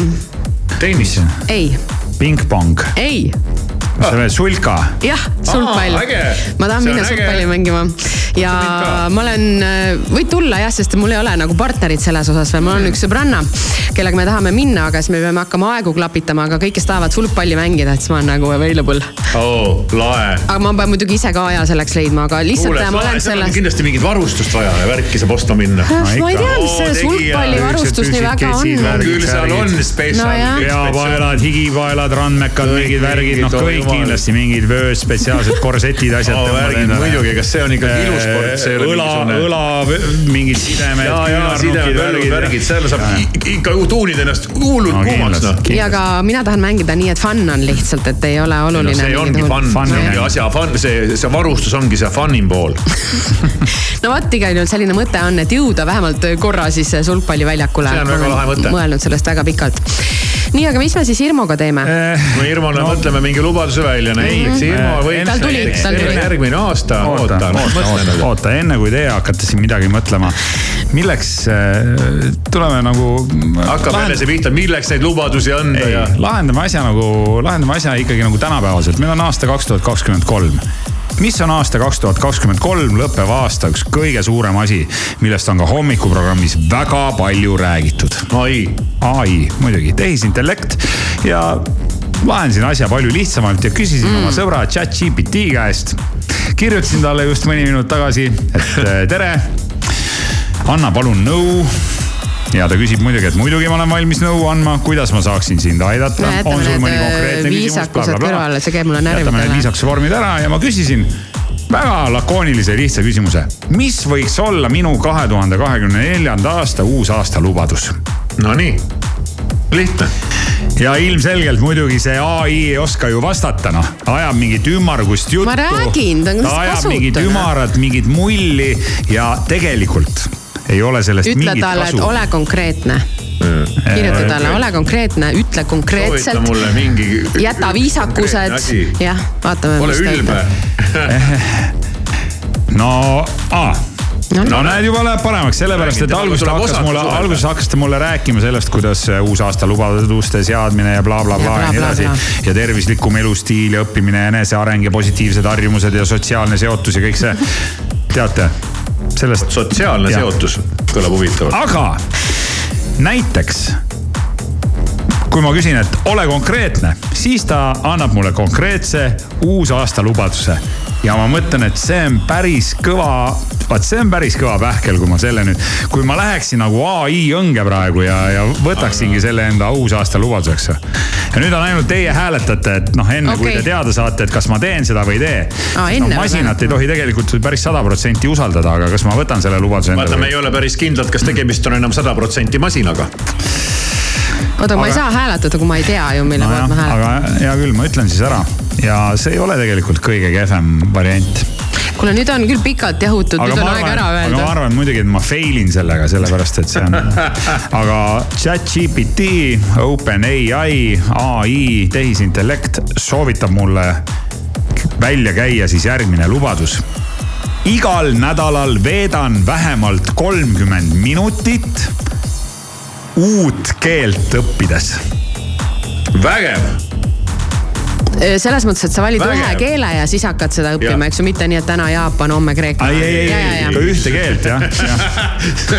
tennis. ei, pingpong, ei, sa oled sulka, jah, sulgpall ma tahan minna sulgpalli mängima ja ma olen, võid tulla jah, sest mul ei ole nagu partnerit selles osas veel, mul on üks sõbranna, kellega me tahame minna, aga siis me peame hakkama aegu klapitama, aga kõik, kes tahavad sulgpalli mängida, et siis ma olen nagu available. oo, lahe. aga ma pean muidugi ise ka aja selleks leidma, aga lihtsalt kuule, ma olen selles. kindlasti mingit varustust vaja ja värki saab ostma minna. ma ei tea, mis see sulgpallivarustus nii väga on. küll seal on Nojah. spetsiaalid. peapaelad, higipaelad, randmekad, mingid värgid, noh, kõik. Kindlasti mingid vööd, spetsiaalsed korsetid, asjad. Värgid muidugi, kas see on ikkagi ilusport, see ei ole õla, mingisugune- õla, mingid sidemed, ja, ja sidemed, värgid, värgid, seal saab ikka ju tuunida ennast hullult No kuumaks noh. ja aga mina tahan mängida nii, et fun on lihtsalt, et ei ole no oluline. see ongi fun, Fun see ongi on. asja fun, see, see varustus ongi see fun'im pool. (laughs) no vot, igal juhul selline mõte on, et jõuda vähemalt korra siis sulgpalliväljakule. See on väga lahe mõte. mõelnud sellest väga pikalt. nii, aga mis me siis Irmoga teeme eh,? no Irmole no. mõtleme mingi lubaduse välja, näiteks Irmo võib. tal tuli, tal tuli. järgmine aasta, oota, oota, oota, oota, enne kui teie hakkate siin midagi mõtlema, milleks äh, tuleme nagu. hakkab jälle see pihta, milleks neid lubadusi anda ja. lahendame asja nagu, lahendame asja ikkagi nagu tänapäevaselt, meil on aasta kaks tuhat kakskümmend kolm mis on aasta kaks tuhat kakskümmend kolm, lõppev aasta, üks kõige suurem asi, millest on ka hommikuprogrammis väga palju räägitud. ai. ai, muidugi, tehisintellekt ja lahendasin asja palju lihtsamalt ja küsisin mm. oma sõbra chat-GPT käest. kirjutasin talle just mõni minut tagasi, et (laughs) tere, anna palun nõu ja ta küsib muidugi, et muidugi ma olen valmis nõu andma, kuidas ma saaksin sind aidata. on sul mõni konkreetne küsimus? kõrvale, see käib mulle närvidele. jätame need viisakuse vormid ära ja ma küsisin väga lakoonilise lihtsa küsimuse. mis võiks olla minu kahe tuhande kahekümne neljanda aasta uusaastalubadus? Nonii, lihtne ja ilmselgelt muidugi see ai ei oska ju vastata, noh, ajab mingit ümmargust juttu. ma räägin, ta on kasutu. ajab mingit ümarat, mingit mulli ja tegelikult ei ole sellest ütle mingit talle, kasu. et ole konkreetne kirjuta talle, ole konkreetne, ütle konkreetselt. soovita mulle mingi. jäta viisakused, jah, vaatame. ole ülbe. (laughs) no, aa no, no näed, juba läheb paremaks, sellepärast et alguses hakkas mulle, alguses hakkasite mulle rääkima sellest, kuidas uusaasta lubaduste seadmine ja blablabla bla, bla, ja nii edasi. ja tervislikum elustiil ja õppimine ja eneseareng ja positiivsed harjumused ja sotsiaalne seotus ja kõik see. teate, sellest. sotsiaalne ja. seotus kõlab huvitavalt. aga näiteks kui ma küsin, et ole konkreetne, siis ta annab mulle konkreetse uusaasta lubaduse ja ma mõtlen, et see on päris kõva, vaat see on päris kõva pähkel, kui ma selle nüüd, kui ma läheksin nagu ai õnge praegu ja, ja võtaksingi selle enda uusaasta lubaduseks. ja nüüd on ainult teie hääletate, et noh, enne okay. kui te teada saate, et kas ma teen seda või ei tee ah,. no masinat ei tohi tegelikult päris sada protsenti usaldada, aga kas ma võtan selle lubaduse endale? vaata, me ei ole päris kindlad, kas tegemist on enam sada protsenti masinaga oota, ma ei saa hääletada, kui ma ei tea ju, mille poolt no, ma hääletan. aga hea küll, ma ütlen siis ära ja see ei ole tegelikult kõige kehvem variant kuule, nüüd on küll pikalt jahutud, nüüd on aeg ära öelda. aga ma arvan muidugi, et ma fail in sellega, sellepärast et see on (laughs) aga chat-GPT, OpenAI, ai, tehisintellekt soovitab mulle välja käia siis järgmine lubadus. igal nädalal veedan vähemalt kolmkümmend minutit uut keelt õppides. vägev. Selles mõttes, et sa valid Vägev. ühe keele ja siis hakkad seda õppima, eks ju, mitte nii, et täna Jaapan, homme Kreeka. ei, ei, ei, ei, ikka ühte keelt jah ja.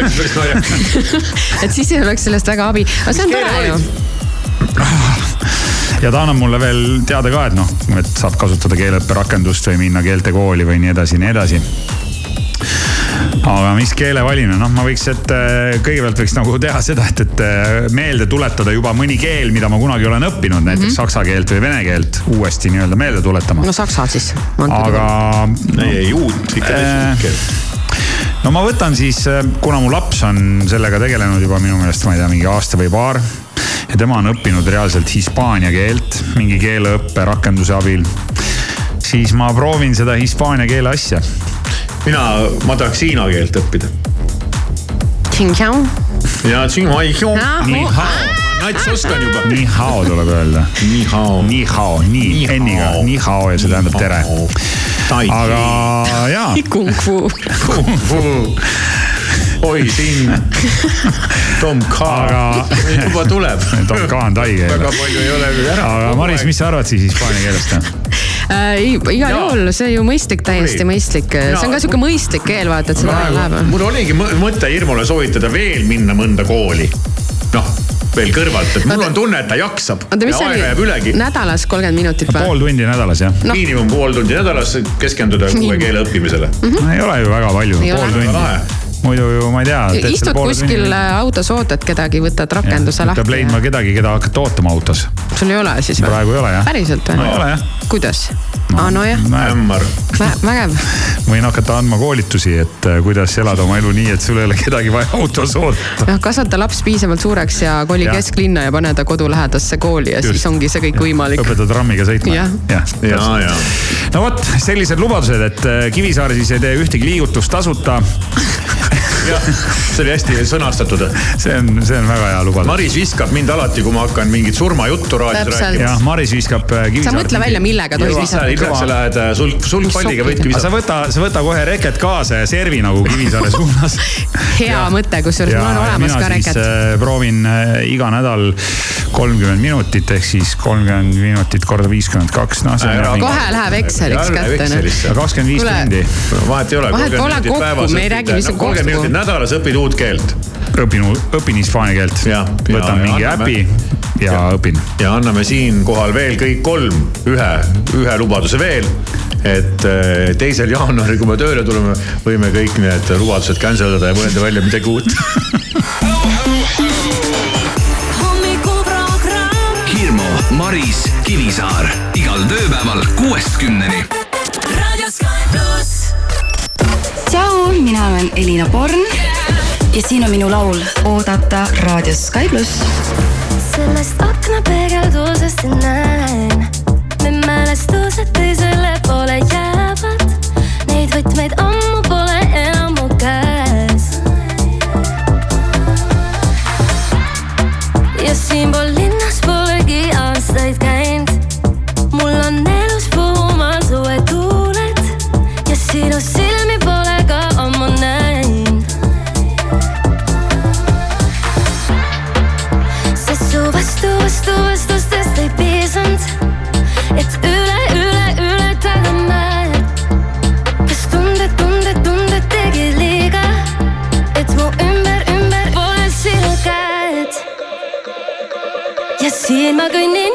(laughs) et siis ei oleks sellest väga abi, aga see on tore ju. ja ta annab mulle veel teada ka, et noh, et saab kasutada keeleõpperakendust või minna keeltekooli või nii edasi, nii edasi aga mis keele valin, noh, ma võiks, et äh, kõigepealt võiks nagu teha seda, et, et äh, meelde tuletada juba mõni keel, mida ma kunagi olen õppinud, näiteks mm -hmm. saksa keelt või vene keelt uuesti nii-öelda meelde tuletama. no saksa siis. aga. ei, ei uut, ikka äh, uut keelt no ma võtan siis, äh, kuna mu laps on sellega tegelenud juba minu meelest, ma ei tea, mingi aasta või paar. ja tema on õppinud reaalselt hispaania keelt mingi keeleõppe rakenduse abil. siis ma proovin seda hispaania keele asja mina, ma tahaks hiina keelt õppida. ja hao, nats oskan juba. nii hao tuleb öelda. nii hao. nii hao, nii N-iga, nii hao ja see tähendab tere. aga jaa. (laughs) Kung fu. Kung fu oi siin, Tom K. aga juba tuleb. Tom K on tai keel. väga palju ei ole veel ära. aga Maris, mis sa arvad siis hispaania keelest? Äh,. igal juhul, see ju mõistlik, täiesti mõistlik, see on ka sihuke mõistlik keel, vaata, et seda läheb. mul oligi mõte Irmule soovitada veel minna mõnda kooli. noh veel kõrvalt, et mul on tunne, et ta jaksab. oota, mis see oli? nädalas kolmkümmend minutit või? pool tundi nädalas jah no.. miinimum pool tundi nädalas keskenduda uue keele õppimisele mm. -hmm. ei ole ju väga palju, pool tundi muidu ju ma ei tea. istud kuskil tunni. autos, ootad kedagi, võtad rakenduse lahti. peab leidma kedagi, keda hakata ootama autos. sul ei ole siis või? praegu ei ole jah. päriselt või no,? ei ole jah. kuidas no,. nojah. ämmar. vägev. võin hakata andma koolitusi, et äh, kuidas elada oma elu nii, et sul ei ole kedagi vaja autos oodata. jah, kasvata laps piisavalt suureks ja koli ja. kesklinna ja pane ta kodulähedasse kooli ja Just. siis ongi see kõik võimalik. õpeta trammiga sõitma. jah, ja, ja, ja, ja. no vot, sellised lubadused, et äh, Kivisaar siis ei tee ühtegi liigutust tasuta jah, see oli hästi sõnastatud. see on, see on väga hea lubadus. Maris viskab mind alati, kui ma hakkan mingit surmajuttu raadios rääkima. jah, Maris viskab. Äh, sa mõtle välja, millega tohib visata pikaks sa lähed äh, sulg, sulgpalliga võidki visata. sa võta, sa võta kohe reket kaasa ja servi nagu Kivisaare (laughs) suunas hea ja, mõte, kusjuures mul on olemas ka reket. Äh, proovin äh, iga nädal kolmkümmend minutit ehk siis kolmkümmend minutit korda viiskümmend kaks, noh. kohe läheb Exceliks kätte. Noh. kakskümmend viis tundi. vahet ei ole. vahet pole kokku, me ei räägi, mis on kokku. kolmkümmend minutit nädalas õpid uut keelt õpin, õpin hispaania keelt. võtan ja, mingi äpi, ja, ja õpin. ja anname siinkohal veel kõik kolm ühe, ühe lubaduse veel. et eh, teisel jaanuaril, kui me tööle tuleme, võime kõik need lubadused cancel ida ja mõelda välja midagi uut Hirmu, Maris, Kivisaar igal tööpäeval kuuest kümneni. tšau, mina olen Elina Born ja siin on minu laul Oodata raadios Sky pluss sellest aknapeegeldusest näen. Need mälestused teisele poole jäävad, neid võtmeid ammu pole enam mu käes. ja siin pole. 今ぐね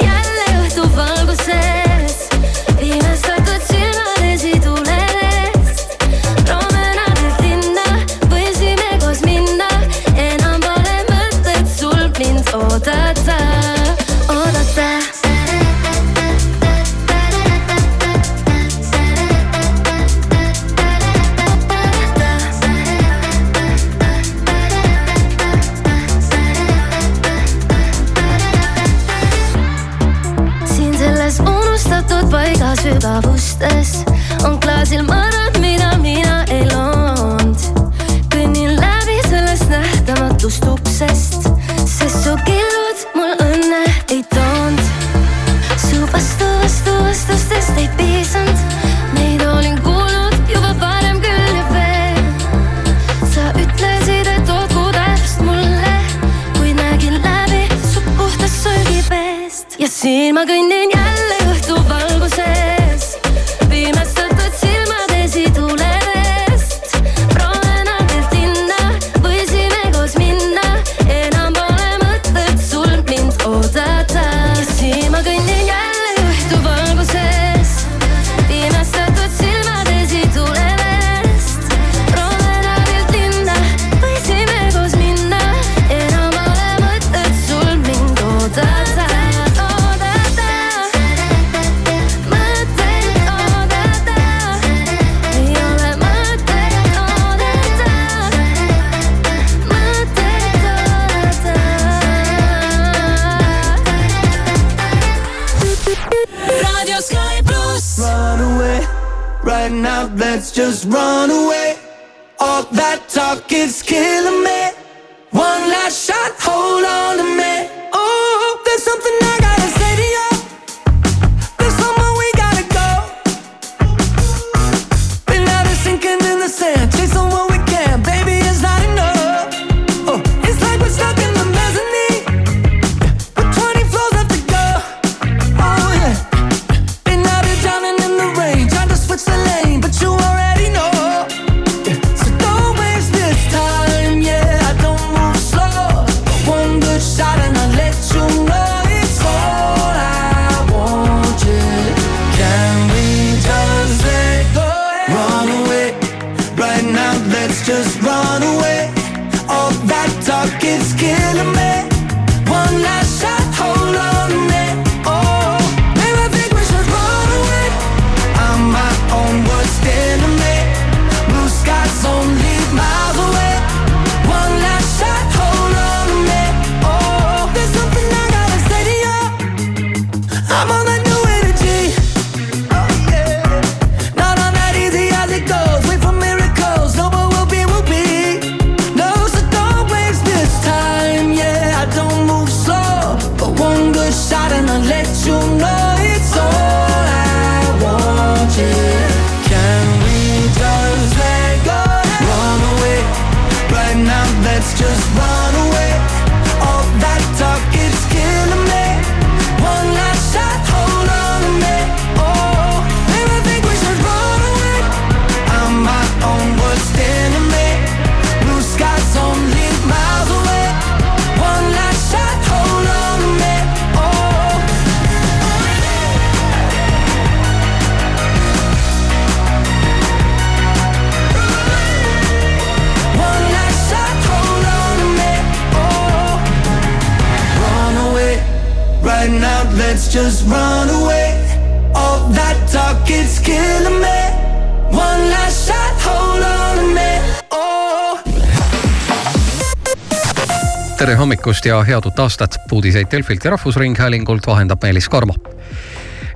hommikust ja head uut aastat. uudiseid Delfilt ja Rahvusringhäälingult vahendab Meelis Karmo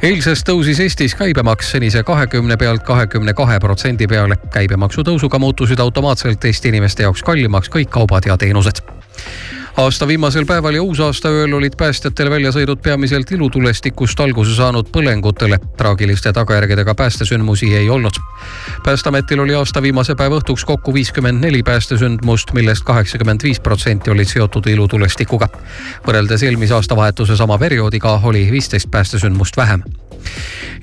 eilsest tõusis Eestis käibemaks senise kahekümne pealt kahekümne kahe protsendi peale. käibemaksu tõusuga muutusid automaatselt Eesti inimeste jaoks kallimaks kõik kaubad ja teenused aasta viimasel päeval ja uusaastaööl olid päästjatel väljasõidud peamiselt ilutulestikust alguse saanud põlengutele. traagiliste tagajärgedega päästesündmusi ei olnud. päästeametil oli aasta viimase päeva õhtuks kokku viiskümmend neli päästesündmust, millest kaheksakümmend viis protsenti olid seotud ilutulestikuga. võrreldes eelmise aastavahetuse sama perioodiga oli viisteist päästesündmust vähem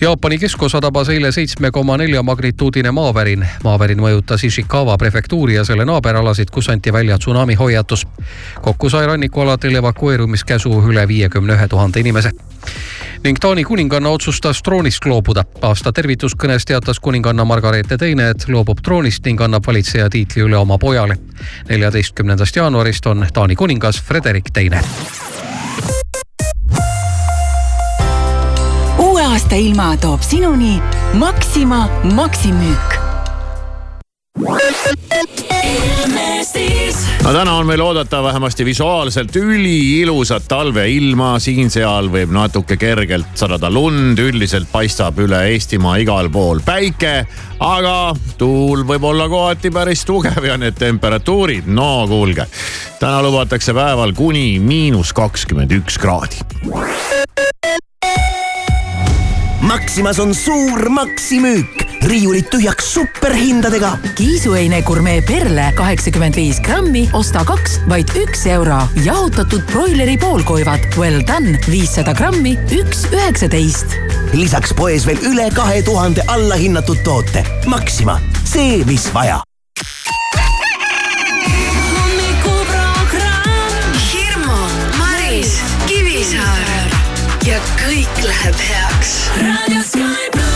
Jaapani keskosa tabas eile seitsme koma nelja magnituudine maavärin. maavärin mõjutas Ishikawa prefektuuri ja selle naaberalasid, kus anti välja tsunami hoiatus. kokku sai rannikualadel evakueerumiskäsu üle viiekümne ühe tuhande inimese ning Taani kuninganna otsustas troonist loobuda. aasta tervituskõnes teatas kuninganna Margareete Teine, et loobub troonist ning annab valitseja tiitli üle oma pojale. neljateistkümnendast jaanuarist on Taani kuningas Frederik Teine. Aasta ilma toob sinuni Maxima maksimüük no täna on meil oodata vähemasti visuaalselt üliilusat talveilma, siin-seal võib natuke kergelt sadada lund, üldiselt paistab üle Eestimaa igal pool päike. aga tuul võib olla kohati päris tugev ja need temperatuurid, no kuulge. täna lubatakse päeval kuni miinus kakskümmend üks kraadi. Maximas on suur maksimüük, riiulid tühjaks superhindadega. kiisuheine gurmee perle kaheksakümmend viis grammi, osta kaks, vaid üks euro. jahutatud broileri poolkoivad Well done viissada grammi, üks üheksateist. lisaks poes veel üle kahe tuhande allahinnatud toote. Maxima, see, mis vaja kõik läheb heaks. Radio Sky